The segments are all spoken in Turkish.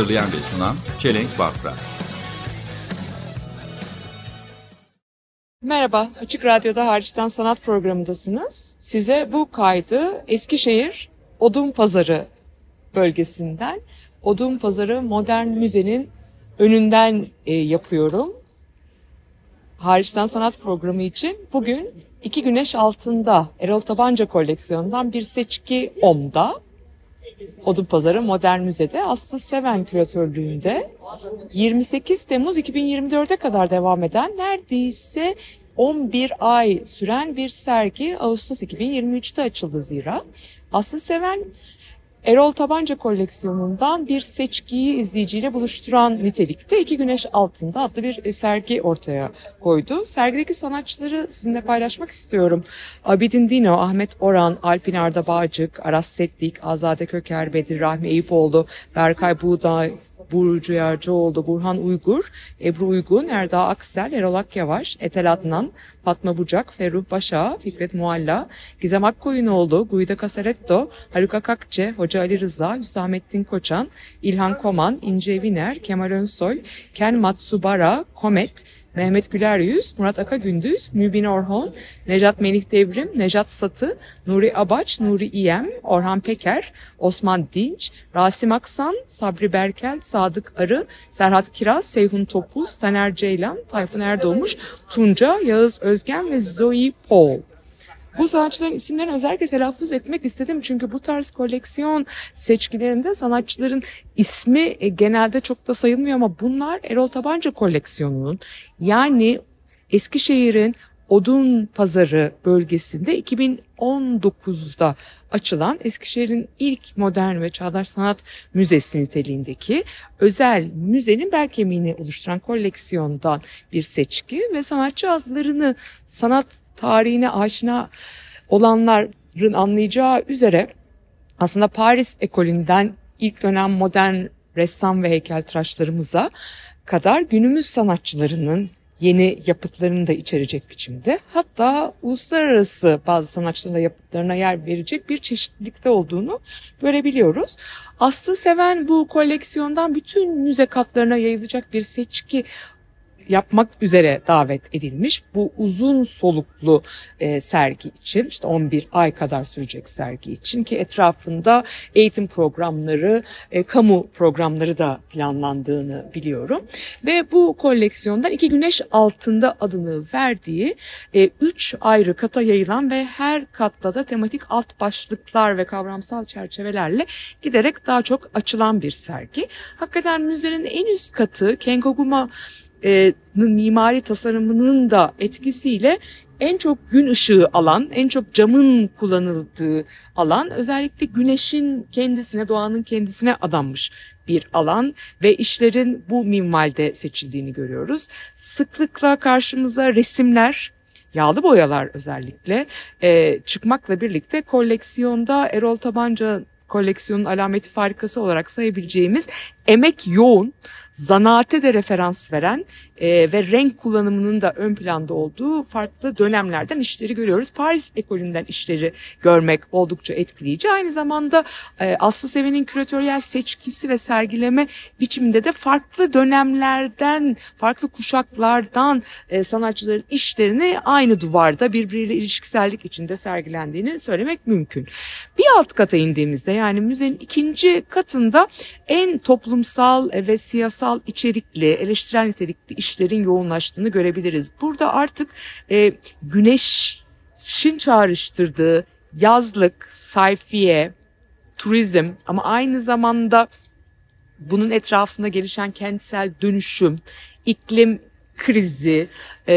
Hazırlayan ve sunan Çelenk Bafra. Merhaba, Açık Radyo'da Hariçten Sanat programındasınız. Size bu kaydı Eskişehir Odun Pazarı bölgesinden, Odun Pazarı Modern Müze'nin önünden e, yapıyorum. Hariçten Sanat programı için bugün İki Güneş Altında Erol Tabanca koleksiyonundan bir seçki OM'da. Odun Pazarı Modern Müze'de Aslı Seven küratörlüğünde 28 Temmuz 2024'e kadar devam eden neredeyse 11 ay süren bir sergi Ağustos 2023'te açıldı zira. Aslı Seven Erol Tabanca koleksiyonundan bir seçkiyi izleyiciyle buluşturan nitelikte İki Güneş Altında adlı bir sergi ortaya koydu. Sergideki sanatçıları sizinle paylaşmak istiyorum. Abidin Dino, Ahmet Oran, Alpin Arda Bağcık, Aras Setlik, Azade Köker, Bedir Rahmi Eyüpoğlu, Berkay Buğday, Burcu Yarcıoğlu, Burhan Uygur, Ebru Uygun, Erda Aksel, Erol Akyavaş, Etel Adnan, Fatma Bucak, Ferruh Başa, Fikret Mualla, Gizem Akkoyunoğlu, Guida Casaretto, Haluk Akakçe, Hoca Ali Rıza, Hüsamettin Koçan, İlhan Koman, İnce Eviner, Kemal Önsoy, Ken Matsubara, Komet, Mehmet Güler Yüz, Murat Aka Gündüz, Mübin Orhon, Necat Melih Devrim, Necat Satı, Nuri Abaç, Nuri İyem, Orhan Peker, Osman Dinç, Rasim Aksan, Sabri Berkel, Sadık Arı, Serhat Kiraz, Seyhun Topuz, Taner Ceylan, Tayfun Erdoğmuş, Tunca, Yağız Özgen ve Zoe Paul. Bu sanatçıların isimlerini özellikle telaffuz etmek istedim çünkü bu tarz koleksiyon seçkilerinde sanatçıların ismi e, genelde çok da sayılmıyor ama bunlar Erol Tabanca koleksiyonunun yani Eskişehir'in Odun Pazarı bölgesinde 2019'da açılan Eskişehir'in ilk modern ve çağdaş sanat müzesi niteliğindeki özel müzenin bel kemiğini oluşturan koleksiyondan bir seçki ve sanatçı adlarını sanat tarihine aşina olanların anlayacağı üzere aslında Paris ekolünden ilk dönem modern ressam ve heykeltıraşlarımıza kadar günümüz sanatçılarının yeni yapıtlarını da içerecek biçimde. Hatta uluslararası bazı sanatçıların da yapıtlarına yer verecek bir çeşitlilikte olduğunu görebiliyoruz. Aslı Seven bu koleksiyondan bütün müze katlarına yayılacak bir seçki yapmak üzere davet edilmiş. Bu uzun soluklu e, sergi için işte 11 ay kadar sürecek sergi için ki etrafında eğitim programları, e, kamu programları da planlandığını biliyorum. Ve bu koleksiyondan iki güneş altında adını verdiği e, üç ayrı kata yayılan ve her katta da tematik alt başlıklar ve kavramsal çerçevelerle giderek daha çok açılan bir sergi. Hakikaten müzenin en üst katı Kenkoguma e, mimari tasarımının da etkisiyle en çok gün ışığı alan, en çok camın kullanıldığı alan özellikle güneşin kendisine, doğanın kendisine adanmış bir alan ve işlerin bu minvalde seçildiğini görüyoruz. Sıklıkla karşımıza resimler, yağlı boyalar özellikle e, çıkmakla birlikte koleksiyonda Erol Tabanca koleksiyonun alameti farikası olarak sayabileceğimiz emek yoğun, zanaate de referans veren e, ve renk kullanımının da ön planda olduğu farklı dönemlerden işleri görüyoruz. Paris ekolünden işleri görmek oldukça etkileyici. Aynı zamanda e, Aslı Seven'in küratöryel seçkisi ve sergileme biçiminde de farklı dönemlerden, farklı kuşaklardan e, sanatçıların işlerini aynı duvarda birbiriyle ilişkisellik içinde sergilendiğini söylemek mümkün. Bir alt kata indiğimizde yani müzenin ikinci katında en toplumsal ve siyasal içerikli, eleştirel nitelikli işlerin yoğunlaştığını görebiliriz. Burada artık e, güneşin çağrıştırdığı yazlık, sayfiye, turizm ama aynı zamanda bunun etrafında gelişen kentsel dönüşüm, iklim krizi, e,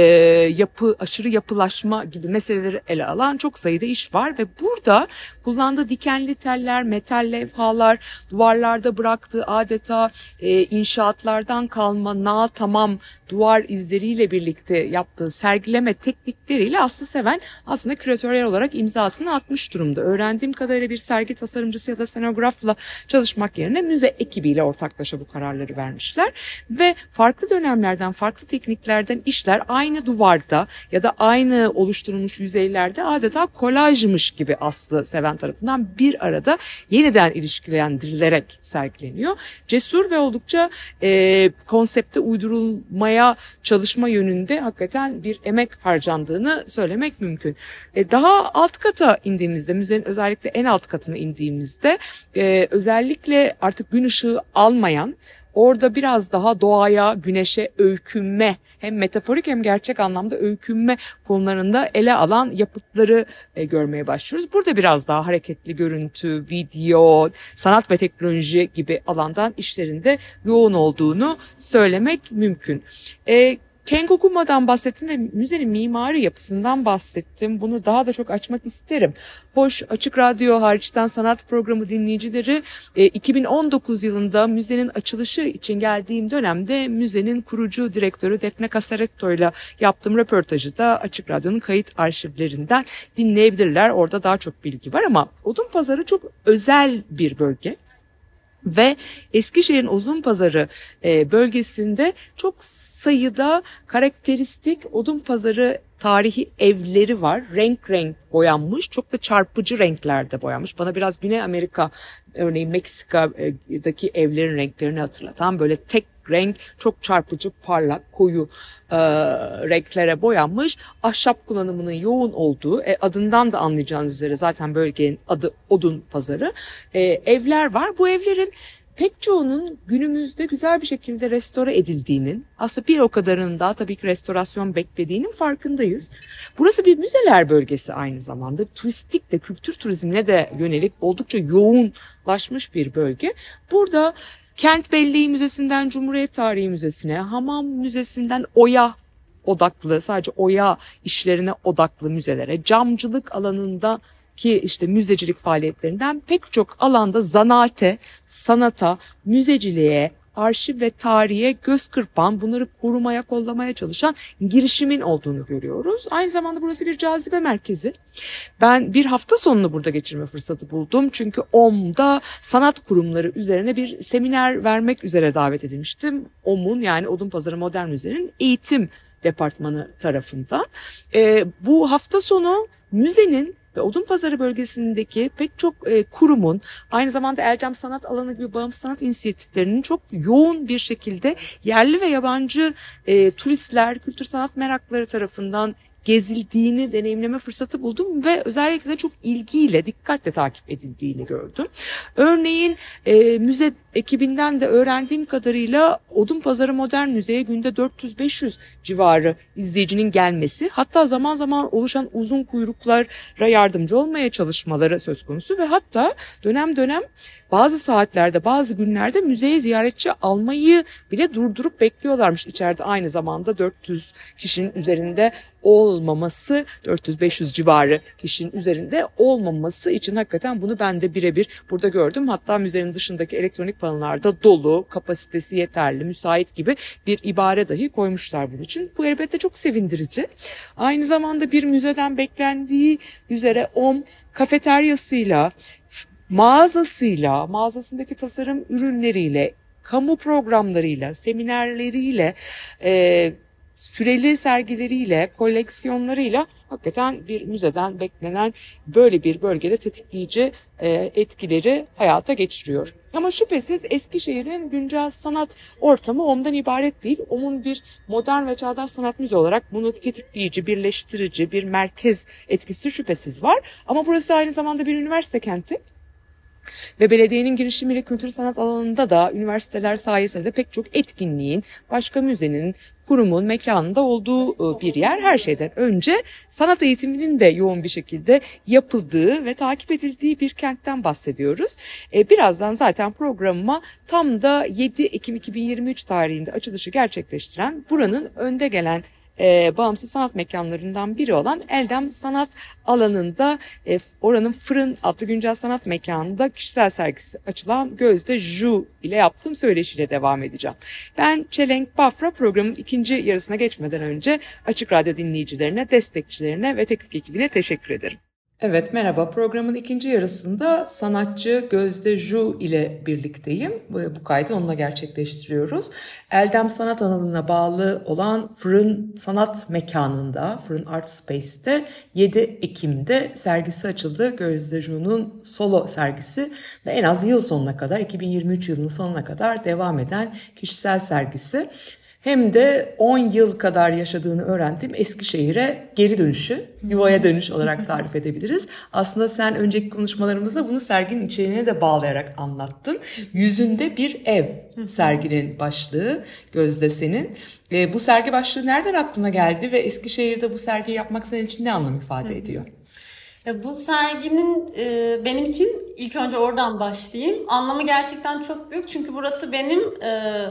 yapı aşırı yapılaşma gibi meseleleri ele alan çok sayıda iş var ve burada kullandığı dikenli teller, metal levhalar, duvarlarda bıraktığı adeta e, inşaatlardan kalma na tamam duvar izleriyle birlikte yaptığı sergileme teknikleriyle Aslı Seven aslında küratöryel olarak imzasını atmış durumda. Öğrendiğim kadarıyla bir sergi tasarımcısı ya da scenografla çalışmak yerine müze ekibiyle ortaklaşa bu kararları vermişler ve farklı dönemlerden, farklı tekniklerden işler aynı duvarda ya da aynı oluşturulmuş yüzeylerde adeta kolajmış gibi Aslı Seven tarafından bir arada yeniden ilişkilendirilerek sergileniyor. Cesur ve oldukça e, konsepte uydurulmaya çalışma yönünde hakikaten bir emek harcandığını söylemek mümkün. E, daha alt kata indiğimizde, müzenin özellikle en alt katına indiğimizde e, özellikle artık gün ışığı almayan Orada biraz daha doğaya, güneşe öykünme hem metaforik hem gerçek anlamda öykünme konularında ele alan yapıtları e, görmeye başlıyoruz. Burada biraz daha hareketli görüntü, video, sanat ve teknoloji gibi alandan işlerinde yoğun olduğunu söylemek mümkün. E, Kengokuma'dan bahsettim ve müzenin mimari yapısından bahsettim. Bunu daha da çok açmak isterim. Hoş Açık Radyo hariçten sanat programı dinleyicileri e, 2019 yılında müzenin açılışı için geldiğim dönemde müzenin kurucu direktörü Defne Casaretto ile yaptığım röportajı da Açık Radyo'nun kayıt arşivlerinden dinleyebilirler. Orada daha çok bilgi var ama Odun Pazarı çok özel bir bölge. Ve Eskişehir'in Uzunpazarı e, bölgesinde çok sayıda karakteristik odun pazarı tarihi evleri var. Renk renk boyanmış. Çok da çarpıcı renklerde boyanmış. Bana biraz Güney Amerika örneğin Meksika'daki evlerin renklerini hatırlatan böyle tek renk çok çarpıcı parlak koyu e, renklere boyanmış ahşap kullanımının yoğun olduğu e, adından da anlayacağınız üzere zaten bölgenin adı odun pazarı e, evler var bu evlerin pek çoğunun günümüzde güzel bir şekilde restore edildiğinin, aslında bir o kadarının da tabii ki restorasyon beklediğinin farkındayız. Burası bir müzeler bölgesi aynı zamanda. Turistik de, kültür turizmine de yönelik oldukça yoğunlaşmış bir bölge. Burada Kent Belleği Müzesi'nden Cumhuriyet Tarihi Müzesi'ne, Hamam Müzesi'nden Oya odaklı, sadece oya işlerine odaklı müzelere, camcılık alanında ki işte müzecilik faaliyetlerinden pek çok alanda zanaate, sanata, müzeciliğe, arşiv ve tarihe göz kırpan, bunları korumaya, kollamaya çalışan girişimin olduğunu görüyoruz. Aynı zamanda burası bir cazibe merkezi. Ben bir hafta sonunu burada geçirme fırsatı buldum. Çünkü OM'da sanat kurumları üzerine bir seminer vermek üzere davet edilmiştim. OM'un yani Odunpazarı Modern Müze'nin eğitim departmanı tarafından. Ee, bu hafta sonu müzenin ve Odunpazarı bölgesindeki pek çok e, kurumun aynı zamanda Eldem Sanat Alanı gibi bağımsız sanat inisiyatiflerinin çok yoğun bir şekilde yerli ve yabancı e, turistler, kültür sanat merakları tarafından gezildiğini deneyimleme fırsatı buldum ve özellikle de çok ilgiyle, dikkatle takip edildiğini gördüm. Örneğin e, müze ekibinden de öğrendiğim kadarıyla Odunpazarı Modern Müze'ye günde 400-500 civarı izleyicinin gelmesi hatta zaman zaman oluşan uzun kuyruklara yardımcı olmaya çalışmaları söz konusu ve hatta dönem dönem bazı saatlerde bazı günlerde müzeye ziyaretçi almayı bile durdurup bekliyorlarmış içeride aynı zamanda 400 kişinin üzerinde olmaması 400-500 civarı kişinin üzerinde olmaması için hakikaten bunu ben de birebir burada gördüm. Hatta müzenin dışındaki elektronik panolarda dolu, kapasitesi yeterli, müsait gibi bir ibare dahi koymuşlar bunun için. Bu elbette çok sevindirici. Aynı zamanda bir müzeden beklendiği üzere OM kafeteryasıyla, mağazasıyla, mağazasındaki tasarım ürünleriyle, kamu programlarıyla, seminerleriyle, e, süreli sergileriyle, koleksiyonlarıyla hakikaten bir müzeden beklenen böyle bir bölgede tetikleyici e, etkileri hayata geçiriyor. Ama şüphesiz Eskişehir'in güncel sanat ortamı ondan ibaret değil. Onun bir modern ve çağdaş sanat müze olarak bunu tetikleyici, birleştirici bir merkez etkisi şüphesiz var. Ama burası aynı zamanda bir üniversite kenti. Ve belediyenin girişimiyle kültür sanat alanında da üniversiteler sayesinde pek çok etkinliğin, başka müzenin, kurumun mekanında olduğu e, bir yer her şeyden önce sanat eğitiminin de yoğun bir şekilde yapıldığı ve takip edildiği bir kentten bahsediyoruz. E, birazdan zaten programıma tam da 7 Ekim 2023 tarihinde açılışı gerçekleştiren buranın önde gelen e, bağımsız sanat mekanlarından biri olan Eldem Sanat alanında e, oranın Fırın adlı güncel sanat mekanında kişisel sergisi açılan Gözde Ju ile yaptığım söyleşiyle devam edeceğim. Ben Çelenk Bafra programın ikinci yarısına geçmeden önce Açık Radyo dinleyicilerine, destekçilerine ve teknik ekibine teşekkür ederim. Evet merhaba programın ikinci yarısında sanatçı Gözde Ju ile birlikteyim. Bu, kaydı onunla gerçekleştiriyoruz. Eldem Sanat Alanı'na bağlı olan Fırın Sanat Mekanı'nda, Fırın Art Space'te 7 Ekim'de sergisi açıldı. Gözde Ju'nun solo sergisi ve en az yıl sonuna kadar 2023 yılının sonuna kadar devam eden kişisel sergisi hem de 10 yıl kadar yaşadığını öğrendiğim Eskişehir'e geri dönüşü, yuvaya dönüş olarak tarif edebiliriz. Aslında sen önceki konuşmalarımızda bunu serginin içeriğine de bağlayarak anlattın. Yüzünde bir ev serginin başlığı Gözde senin. E, bu sergi başlığı nereden aklına geldi ve Eskişehir'de bu sergiyi yapmak senin için ne anlam ifade ediyor? Ya bu serginin e, benim için ilk önce oradan başlayayım. Anlamı gerçekten çok büyük çünkü burası benim e,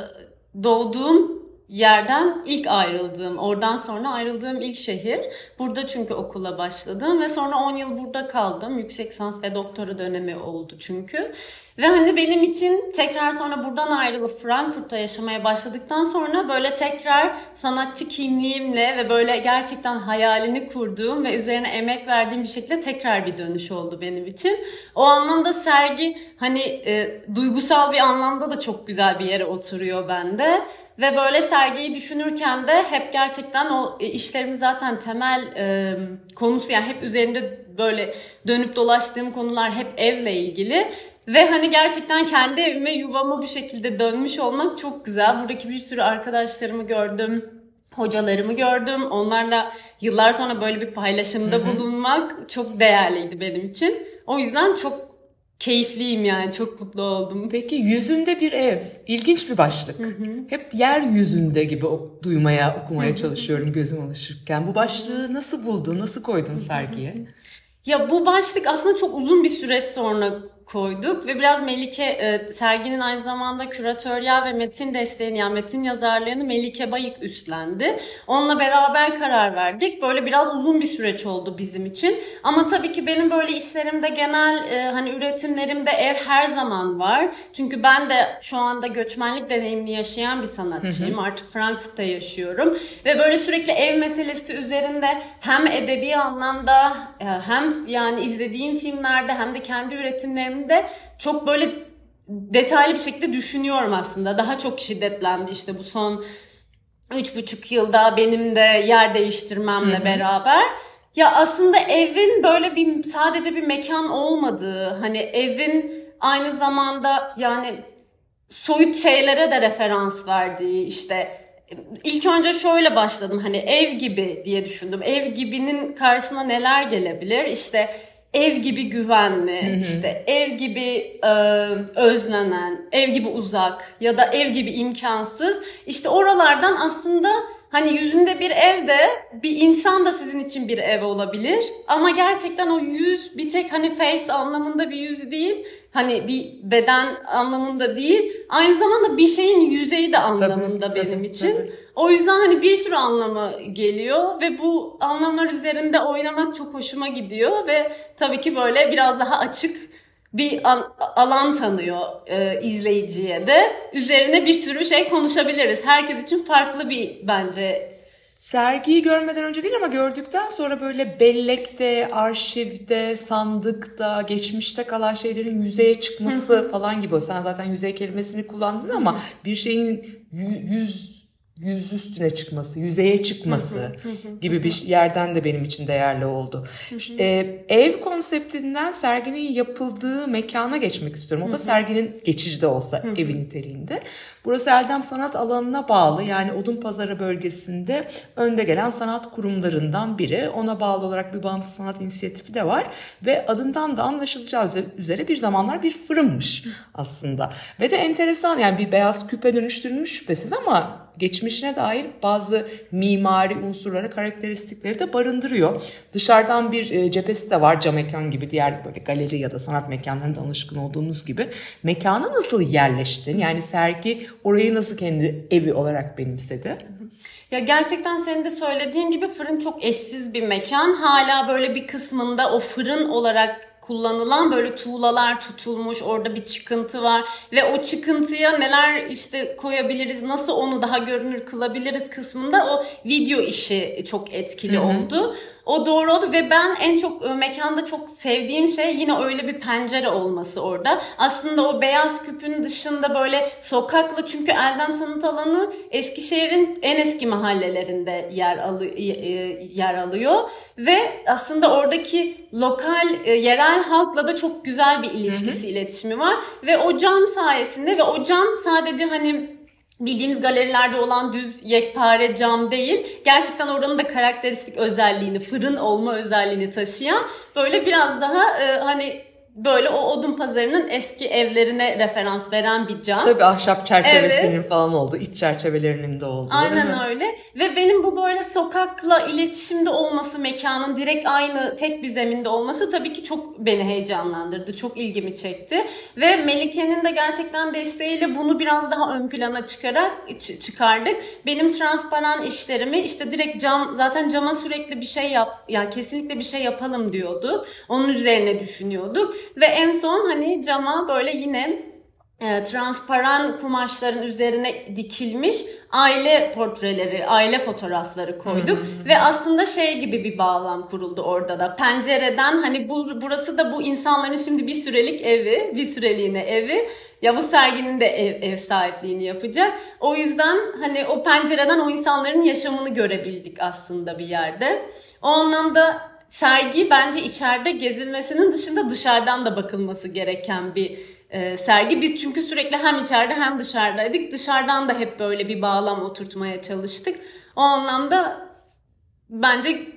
doğduğum yerden ilk ayrıldığım, oradan sonra ayrıldığım ilk şehir. Burada çünkü okula başladım ve sonra 10 yıl burada kaldım. Yüksek lisans ve doktora dönemi oldu çünkü. Ve hani benim için tekrar sonra buradan ayrılıp Frankfurt'ta yaşamaya başladıktan sonra böyle tekrar sanatçı kimliğimle ve böyle gerçekten hayalini kurduğum ve üzerine emek verdiğim bir şekilde tekrar bir dönüş oldu benim için. O anlamda sergi hani e, duygusal bir anlamda da çok güzel bir yere oturuyor bende. Ve böyle sergiyi düşünürken de hep gerçekten o e, işlerimin zaten temel e, konusu yani hep üzerinde böyle dönüp dolaştığım konular hep evle ilgili. Ve hani gerçekten kendi evime yuvama bu şekilde dönmüş olmak çok güzel. Buradaki bir sürü arkadaşlarımı gördüm hocalarımı gördüm. Onlarla yıllar sonra böyle bir paylaşımda bulunmak çok değerliydi benim için. O yüzden çok keyifliyim yani. Çok mutlu oldum. Peki yüzünde bir ev. İlginç bir başlık. Hep yeryüzünde gibi duymaya, okumaya çalışıyorum gözüm alışırken. Bu başlığı nasıl buldun, nasıl koydun sergiye? Ya bu başlık aslında çok uzun bir süreç sonra koyduk ve biraz Melike e, serginin aynı zamanda küratöryel ve metin desteğini yani metin yazarlığını Melike Bayık üstlendi. Onunla beraber karar verdik. Böyle biraz uzun bir süreç oldu bizim için. Ama tabii ki benim böyle işlerimde genel e, hani üretimlerimde ev her zaman var. Çünkü ben de şu anda göçmenlik deneyimini yaşayan bir sanatçıyım. Artık Frankfurt'ta yaşıyorum ve böyle sürekli ev meselesi üzerinde hem edebi anlamda e, hem yani izlediğim filmlerde hem de kendi üretimlerimde çok böyle detaylı bir şekilde düşünüyorum aslında. Daha çok şiddetlendi işte bu son üç buçuk yılda benim de yer değiştirmemle beraber. Ya aslında evin böyle bir sadece bir mekan olmadığı, hani evin aynı zamanda yani soyut şeylere de referans verdiği işte ilk önce şöyle başladım hani ev gibi diye düşündüm. Ev gibinin karşısına neler gelebilir? İşte ev gibi güvenli, işte ev gibi e, özlenen, ev gibi uzak ya da ev gibi imkansız. İşte oralardan aslında hani yüzünde bir ev de bir insan da sizin için bir ev olabilir. Ama gerçekten o yüz bir tek hani face anlamında bir yüz değil. Hani bir beden anlamında değil. Aynı zamanda bir şeyin yüzeyi de anlamında tabii, benim için. tabii. O yüzden hani bir sürü anlamı geliyor ve bu anlamlar üzerinde oynamak çok hoşuma gidiyor ve tabii ki böyle biraz daha açık bir an- alan tanıyor e, izleyiciye de. Üzerine bir sürü şey konuşabiliriz. Herkes için farklı bir bence Sergiyi görmeden önce değil ama gördükten sonra böyle bellekte, arşivde, sandıkta, geçmişte kalan şeylerin yüzeye çıkması falan gibi. Sen zaten yüzey kelimesini kullandın ama bir şeyin yü- yüz yüz üstüne çıkması, yüzeye çıkması gibi bir yerden de benim için değerli oldu. Ee, ev konseptinden serginin yapıldığı mekana geçmek istiyorum. O da serginin geçici de olsa evi niteliğinde. Burası Eldem Sanat Alanı'na bağlı yani Odunpazarı bölgesinde önde gelen sanat kurumlarından biri. Ona bağlı olarak bir bağımsız sanat inisiyatifi de var ve adından da anlaşılacağı üzere bir zamanlar bir fırınmış aslında. Ve de enteresan yani bir beyaz küpe dönüştürülmüş şüphesiz ama geçmişine dair bazı mimari unsurları, karakteristikleri de barındırıyor. Dışarıdan bir e, cephesi de var cam mekan gibi diğer böyle galeri ya da sanat mekanlarında alışkın olduğunuz gibi. Mekana nasıl yerleştin? Yani sergi orayı nasıl kendi evi olarak benimsedi? Ya gerçekten senin de söylediğin gibi fırın çok eşsiz bir mekan. Hala böyle bir kısmında o fırın olarak kullanılan böyle tuğlalar tutulmuş orada bir çıkıntı var ve o çıkıntıya neler işte koyabiliriz nasıl onu daha görünür kılabiliriz kısmında o video işi çok etkili oldu. O doğru oldu ve ben en çok e, mekanda çok sevdiğim şey yine öyle bir pencere olması orada. Aslında o beyaz küpün dışında böyle sokakla çünkü Erdem Sanat Alanı Eskişehir'in en eski mahallelerinde yer, alı, e, yer alıyor. Ve aslında oradaki lokal, e, yerel halkla da çok güzel bir ilişkisi, iletişimi var. Ve o cam sayesinde ve o cam sadece hani bildiğimiz galerilerde olan düz yekpare cam değil. Gerçekten oranın da karakteristik özelliğini, fırın olma özelliğini taşıyan böyle biraz daha e, hani böyle o odun pazarının eski evlerine referans veren bir cam. Tabii ahşap çerçevesinin falan oldu. iç çerçevelerinin de oldu. Aynen öyle. Ve benim bu böyle sokakla iletişimde olması mekanın direkt aynı tek bir zeminde olması tabii ki çok beni heyecanlandırdı. Çok ilgimi çekti. Ve Melike'nin de gerçekten desteğiyle bunu biraz daha ön plana çıkarak çıkardık. Benim transparan işlerimi işte direkt cam zaten cama sürekli bir şey yap ya kesinlikle bir şey yapalım diyorduk. Onun üzerine düşünüyorduk ve en son hani cama böyle yine e, transparan kumaşların üzerine dikilmiş aile portreleri, aile fotoğrafları koyduk ve aslında şey gibi bir bağlam kuruldu orada da. Pencereden hani bu burası da bu insanların şimdi bir sürelik evi, bir süreliğine evi. Ya bu serginin de ev, ev sahipliğini yapacak. O yüzden hani o pencereden o insanların yaşamını görebildik aslında bir yerde. O anlamda sergi bence içeride gezilmesinin dışında dışarıdan da bakılması gereken bir e, sergi. Biz çünkü sürekli hem içeride hem dışarıdaydık. Dışarıdan da hep böyle bir bağlam oturtmaya çalıştık. O anlamda bence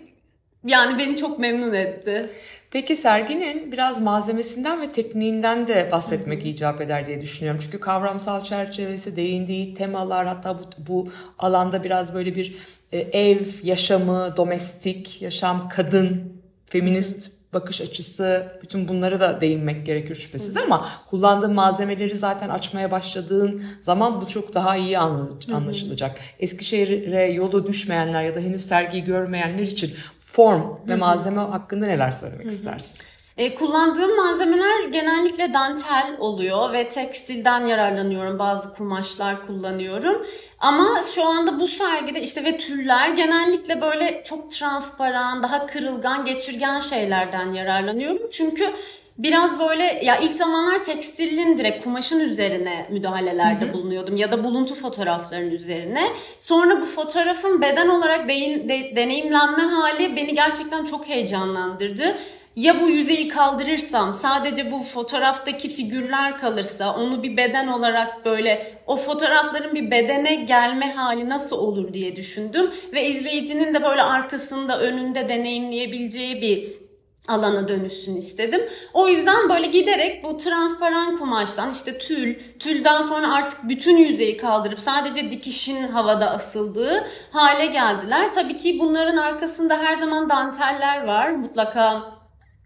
yani beni çok memnun etti. Peki serginin biraz malzemesinden ve tekniğinden de bahsetmek icap eder diye düşünüyorum. Çünkü kavramsal çerçevesi, değindiği temalar hatta bu, bu alanda biraz böyle bir ev, yaşamı, domestik, yaşam, kadın, feminist bakış açısı, bütün bunlara da değinmek gerekir şüphesiz ama kullandığın malzemeleri zaten açmaya başladığın zaman bu çok daha iyi anla- anlaşılacak. Eskişehir'e yolu düşmeyenler ya da henüz sergiyi görmeyenler için form ve malzeme hakkında neler söylemek istersin? E, kullandığım malzemeler genellikle dantel oluyor ve tekstilden yararlanıyorum. Bazı kumaşlar kullanıyorum. Ama şu anda bu sergide işte ve tüller genellikle böyle çok transparan, daha kırılgan, geçirgen şeylerden yararlanıyorum. Çünkü biraz böyle ya ilk zamanlar tekstilin direkt kumaşın üzerine müdahalelerde bulunuyordum ya da buluntu fotoğraflarının üzerine. Sonra bu fotoğrafın beden olarak değil, de- deneyimlenme hali beni gerçekten çok heyecanlandırdı. Ya bu yüzeyi kaldırırsam sadece bu fotoğraftaki figürler kalırsa onu bir beden olarak böyle o fotoğrafların bir bedene gelme hali nasıl olur diye düşündüm ve izleyicinin de böyle arkasında önünde deneyimleyebileceği bir alana dönüşsün istedim. O yüzden böyle giderek bu transparan kumaştan işte tül, tülden sonra artık bütün yüzeyi kaldırıp sadece dikişin havada asıldığı hale geldiler. Tabii ki bunların arkasında her zaman danteller var. Mutlaka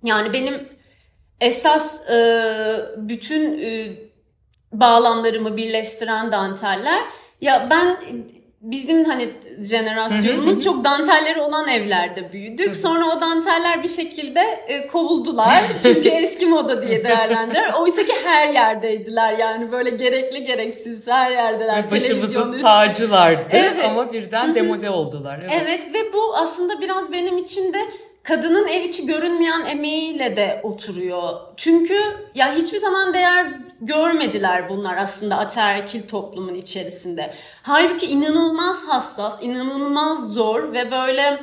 yani benim esas e, bütün e, bağlamlarımı birleştiren danteller. Ya ben bizim hani jenerasyonumuz çok dantelleri olan evlerde büyüdük. Sonra o danteller bir şekilde e, kovuldular. Çünkü eski moda diye değerlendiler. Oysa ki her yerdeydiler. Yani böyle gerekli gereksiz her yerdeler. Başımızın tacılardı Evet. ama birden demode oldular. Evet. Evet ve bu aslında biraz benim için de kadının ev içi görünmeyen emeğiyle de oturuyor. Çünkü ya hiçbir zaman değer görmediler bunlar aslında ataerkil toplumun içerisinde. Halbuki inanılmaz hassas, inanılmaz zor ve böyle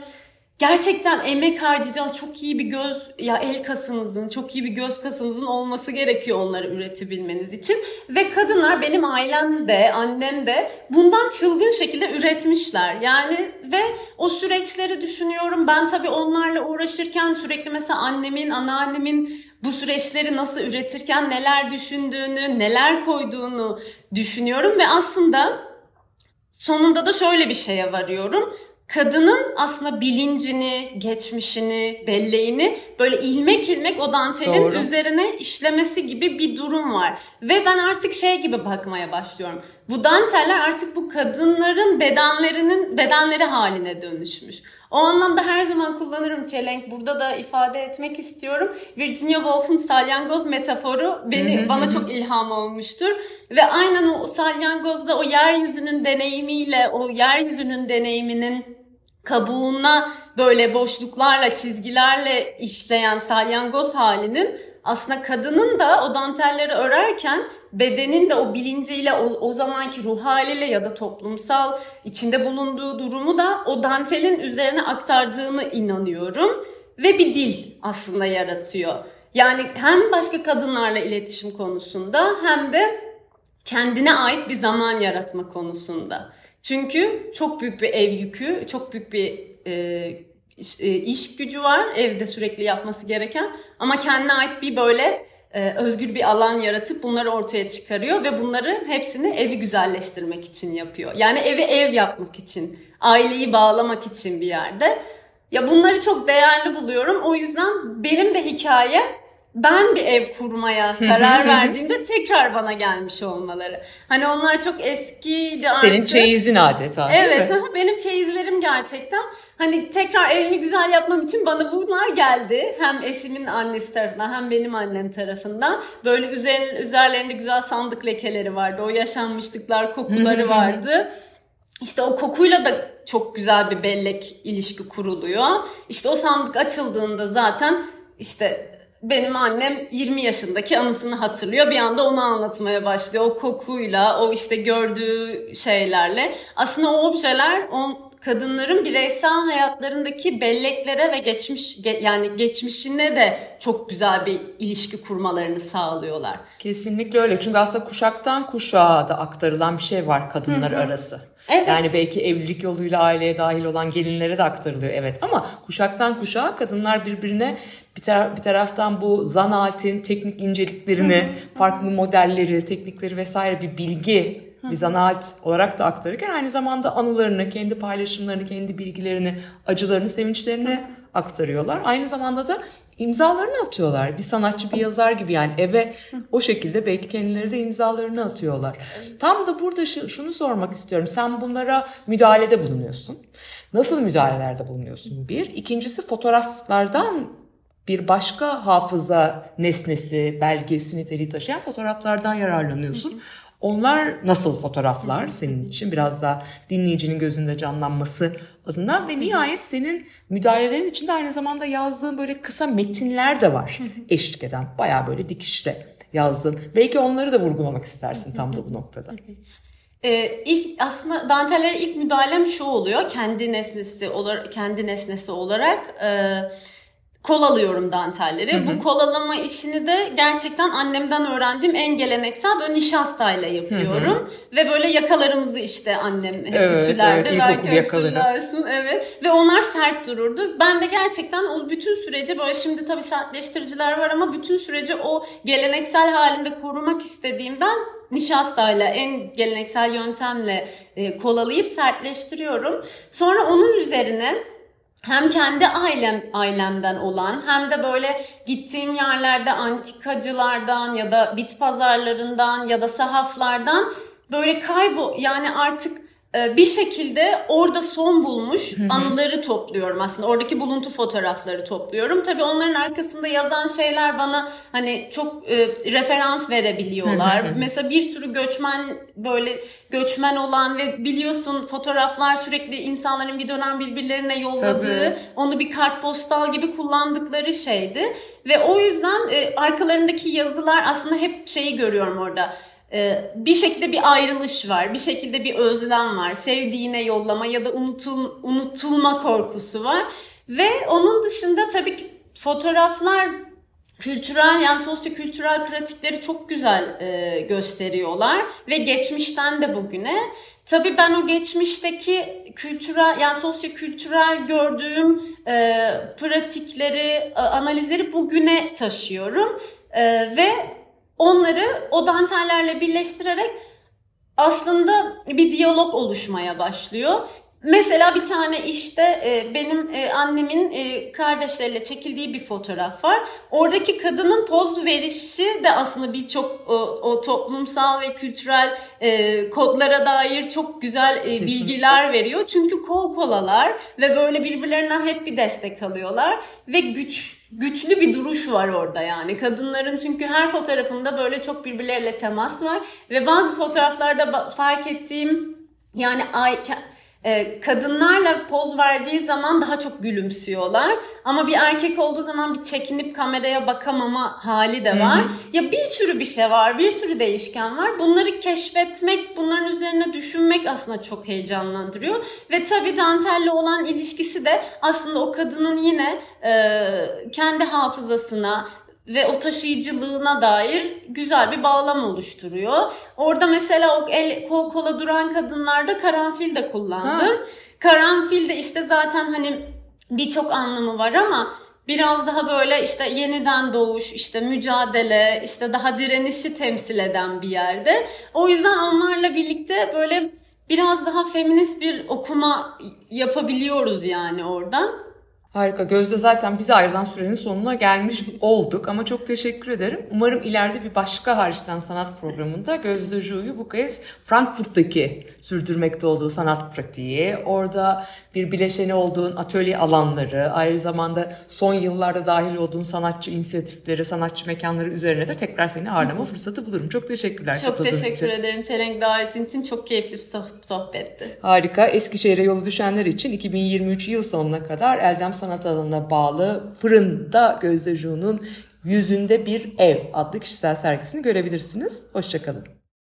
gerçekten emek harcayacağınız çok iyi bir göz ya el kasınızın, çok iyi bir göz kasınızın olması gerekiyor onları üretebilmeniz için. Ve kadınlar benim ailem de, annem de bundan çılgın şekilde üretmişler. Yani ve o süreçleri düşünüyorum. Ben tabii onlarla uğraşırken sürekli mesela annemin, anneannemin bu süreçleri nasıl üretirken neler düşündüğünü, neler koyduğunu düşünüyorum ve aslında sonunda da şöyle bir şeye varıyorum. Kadının aslında bilincini, geçmişini, belleğini böyle ilmek ilmek o dantelin Doğru. üzerine işlemesi gibi bir durum var. Ve ben artık şey gibi bakmaya başlıyorum. Bu danteller artık bu kadınların bedenlerinin bedenleri haline dönüşmüş. O anlamda her zaman kullanırım çelenk. Burada da ifade etmek istiyorum. Virginia Woolf'un salyangoz metaforu beni bana çok ilham olmuştur. Ve aynen o salyangozda o yeryüzünün deneyimiyle, o yeryüzünün deneyiminin kabuğuna böyle boşluklarla, çizgilerle işleyen salyangoz halinin aslında kadının da o dantelleri örerken bedenin de o bilinciyle o, o zamanki ruh haliyle ya da toplumsal içinde bulunduğu durumu da o dantelin üzerine aktardığını inanıyorum ve bir dil aslında yaratıyor. Yani hem başka kadınlarla iletişim konusunda hem de kendine ait bir zaman yaratma konusunda. Çünkü çok büyük bir ev yükü, çok büyük bir e, iş, e, iş gücü var evde sürekli yapması gereken ama kendine ait bir böyle e, özgür bir alan yaratıp bunları ortaya çıkarıyor ve bunları hepsini evi güzelleştirmek için yapıyor. Yani evi ev yapmak için, aileyi bağlamak için bir yerde. Ya bunları çok değerli buluyorum. O yüzden benim de hikaye ben bir ev kurmaya karar verdiğimde tekrar bana gelmiş olmaları. Hani onlar çok eskiydi artık. Senin çeyizin adeta değil Evet, mi? aha, benim çeyizlerim gerçekten. Hani tekrar evimi güzel yapmam için bana bunlar geldi. Hem eşimin annesi tarafından hem benim annem tarafından. Böyle üzerine, üzerlerinde güzel sandık lekeleri vardı. O yaşanmışlıklar, kokuları vardı. İşte o kokuyla da çok güzel bir bellek ilişki kuruluyor. İşte o sandık açıldığında zaten işte benim annem 20 yaşındaki anısını hatırlıyor. Bir anda onu anlatmaya başlıyor. O kokuyla, o işte gördüğü şeylerle. Aslında o objeler on kadınların bireysel hayatlarındaki belleklere ve geçmiş ge- yani geçmişine de çok güzel bir ilişki kurmalarını sağlıyorlar. Kesinlikle öyle. Çünkü aslında kuşaktan kuşağa da aktarılan bir şey var kadınlar arası. Evet. Yani belki evlilik yoluyla aileye dahil olan gelinlere de aktarılıyor evet ama kuşaktan kuşağa kadınlar birbirine bir, tar- bir taraftan bu zanaatin teknik inceliklerini, farklı modelleri, teknikleri vesaire bir bilgi, bir zanaat olarak da aktarırken aynı zamanda anılarını, kendi paylaşımlarını, kendi bilgilerini, acılarını, sevinçlerini aktarıyorlar. Aynı zamanda da imzalarını atıyorlar. Bir sanatçı, bir yazar gibi yani eve o şekilde belki kendileri de imzalarını atıyorlar. Tam da burada şu- şunu sormak istiyorum. Sen bunlara müdahalede bulunuyorsun. Nasıl müdahalelerde bulunuyorsun? Bir. İkincisi fotoğraflardan bir başka hafıza nesnesi, belgesi niteliği taşıyan fotoğraflardan yararlanıyorsun. Onlar nasıl fotoğraflar senin için biraz daha dinleyicinin gözünde canlanması adına ve nihayet senin müdahalelerin içinde aynı zamanda yazdığın böyle kısa metinler de var eşlik eden. Bayağı böyle dikişle yazdın. Belki onları da vurgulamak istersin tam da bu noktada. Ee, ilk aslında dantellere ilk müdahalem şu oluyor. Kendi nesnesi olarak kendi nesnesi olarak e, kol alıyorum dantelleri. Bu kol alama işini de gerçekten annemden öğrendiğim en geleneksel böyle nişastayla yapıyorum. Ve böyle yakalarımızı işte annem hep Evet, ütülerdi. evet, Belki hatırlarsın, Evet. Ve onlar sert dururdu. Ben de gerçekten o bütün süreci böyle şimdi tabii sertleştiriciler var ama bütün süreci o geleneksel halinde korumak istediğimden nişastayla en geleneksel yöntemle e, kolalayıp sertleştiriyorum. Sonra onun üzerine hem kendi ailem ailemden olan hem de böyle gittiğim yerlerde antikacılardan ya da bit pazarlarından ya da sahaflardan böyle kaybo yani artık bir şekilde orada son bulmuş anıları topluyorum aslında. Oradaki buluntu fotoğrafları topluyorum. Tabii onların arkasında yazan şeyler bana hani çok e, referans verebiliyorlar. Mesela bir sürü göçmen böyle göçmen olan ve biliyorsun fotoğraflar sürekli insanların bir dönem birbirlerine yolladığı, Tabii. onu bir kartpostal gibi kullandıkları şeydi. Ve o yüzden e, arkalarındaki yazılar aslında hep şeyi görüyorum orada. Ee, bir şekilde bir ayrılış var, bir şekilde bir özlem var, sevdiğine yollama ya da unutul, unutulma korkusu var. Ve onun dışında tabii ki fotoğraflar kültürel yani sosyokültürel pratikleri çok güzel e, gösteriyorlar ve geçmişten de bugüne. Tabii ben o geçmişteki kültürel yani sosyokültürel gördüğüm e, pratikleri, analizleri bugüne taşıyorum. E, ve onları o dantellerle birleştirerek aslında bir diyalog oluşmaya başlıyor. Mesela bir tane işte e, benim e, annemin e, kardeşleriyle çekildiği bir fotoğraf var. Oradaki kadının poz verişi de aslında birçok o, o toplumsal ve kültürel e, kodlara dair çok güzel e, bilgiler veriyor. Çünkü kol kolalar ve böyle birbirlerinden hep bir destek alıyorlar ve güç güçlü bir duruş var orada yani. Kadınların çünkü her fotoğrafında böyle çok birbirleriyle temas var ve bazı fotoğraflarda fark ettiğim yani ay kadınlarla poz verdiği zaman daha çok gülümsüyorlar. Ama bir erkek olduğu zaman bir çekinip kameraya bakamama hali de var. Ya bir sürü bir şey var, bir sürü değişken var. Bunları keşfetmek, bunların üzerine düşünmek aslında çok heyecanlandırıyor. Ve tabii dantelle olan ilişkisi de aslında o kadının yine e, kendi hafızasına, ve o taşıyıcılığına dair güzel bir bağlam oluşturuyor. Orada mesela o el kol kola duran kadınlarda karanfil de kullandım. Karanfil de işte zaten hani birçok anlamı var ama biraz daha böyle işte yeniden doğuş, işte mücadele, işte daha direnişi temsil eden bir yerde. O yüzden onlarla birlikte böyle biraz daha feminist bir okuma yapabiliyoruz yani oradan. Harika. Gözde zaten bize ayrılan sürenin sonuna gelmiş olduk ama çok teşekkür ederim. Umarım ileride bir başka hariçten sanat programında Gözde Ju'yu bu kez Frankfurt'taki sürdürmekte olduğu sanat pratiği, orada bir bileşeni olduğun atölye alanları, aynı zamanda son yıllarda dahil olduğun sanatçı inisiyatifleri, sanatçı mekanları üzerine de tekrar seni ağırlama fırsatı bulurum. Çok teşekkürler. Çok teşekkür için. ederim Çelenk davetin için. Çok keyifli bir soh- sohbetti. Harika. Eskişehir'e yolu düşenler için 2023 yıl sonuna kadar Eldem Sanat Alanı'na bağlı Fırında Gözde Ju'nun Yüzünde Bir Ev adlı kişisel sergisini görebilirsiniz. Hoşçakalın.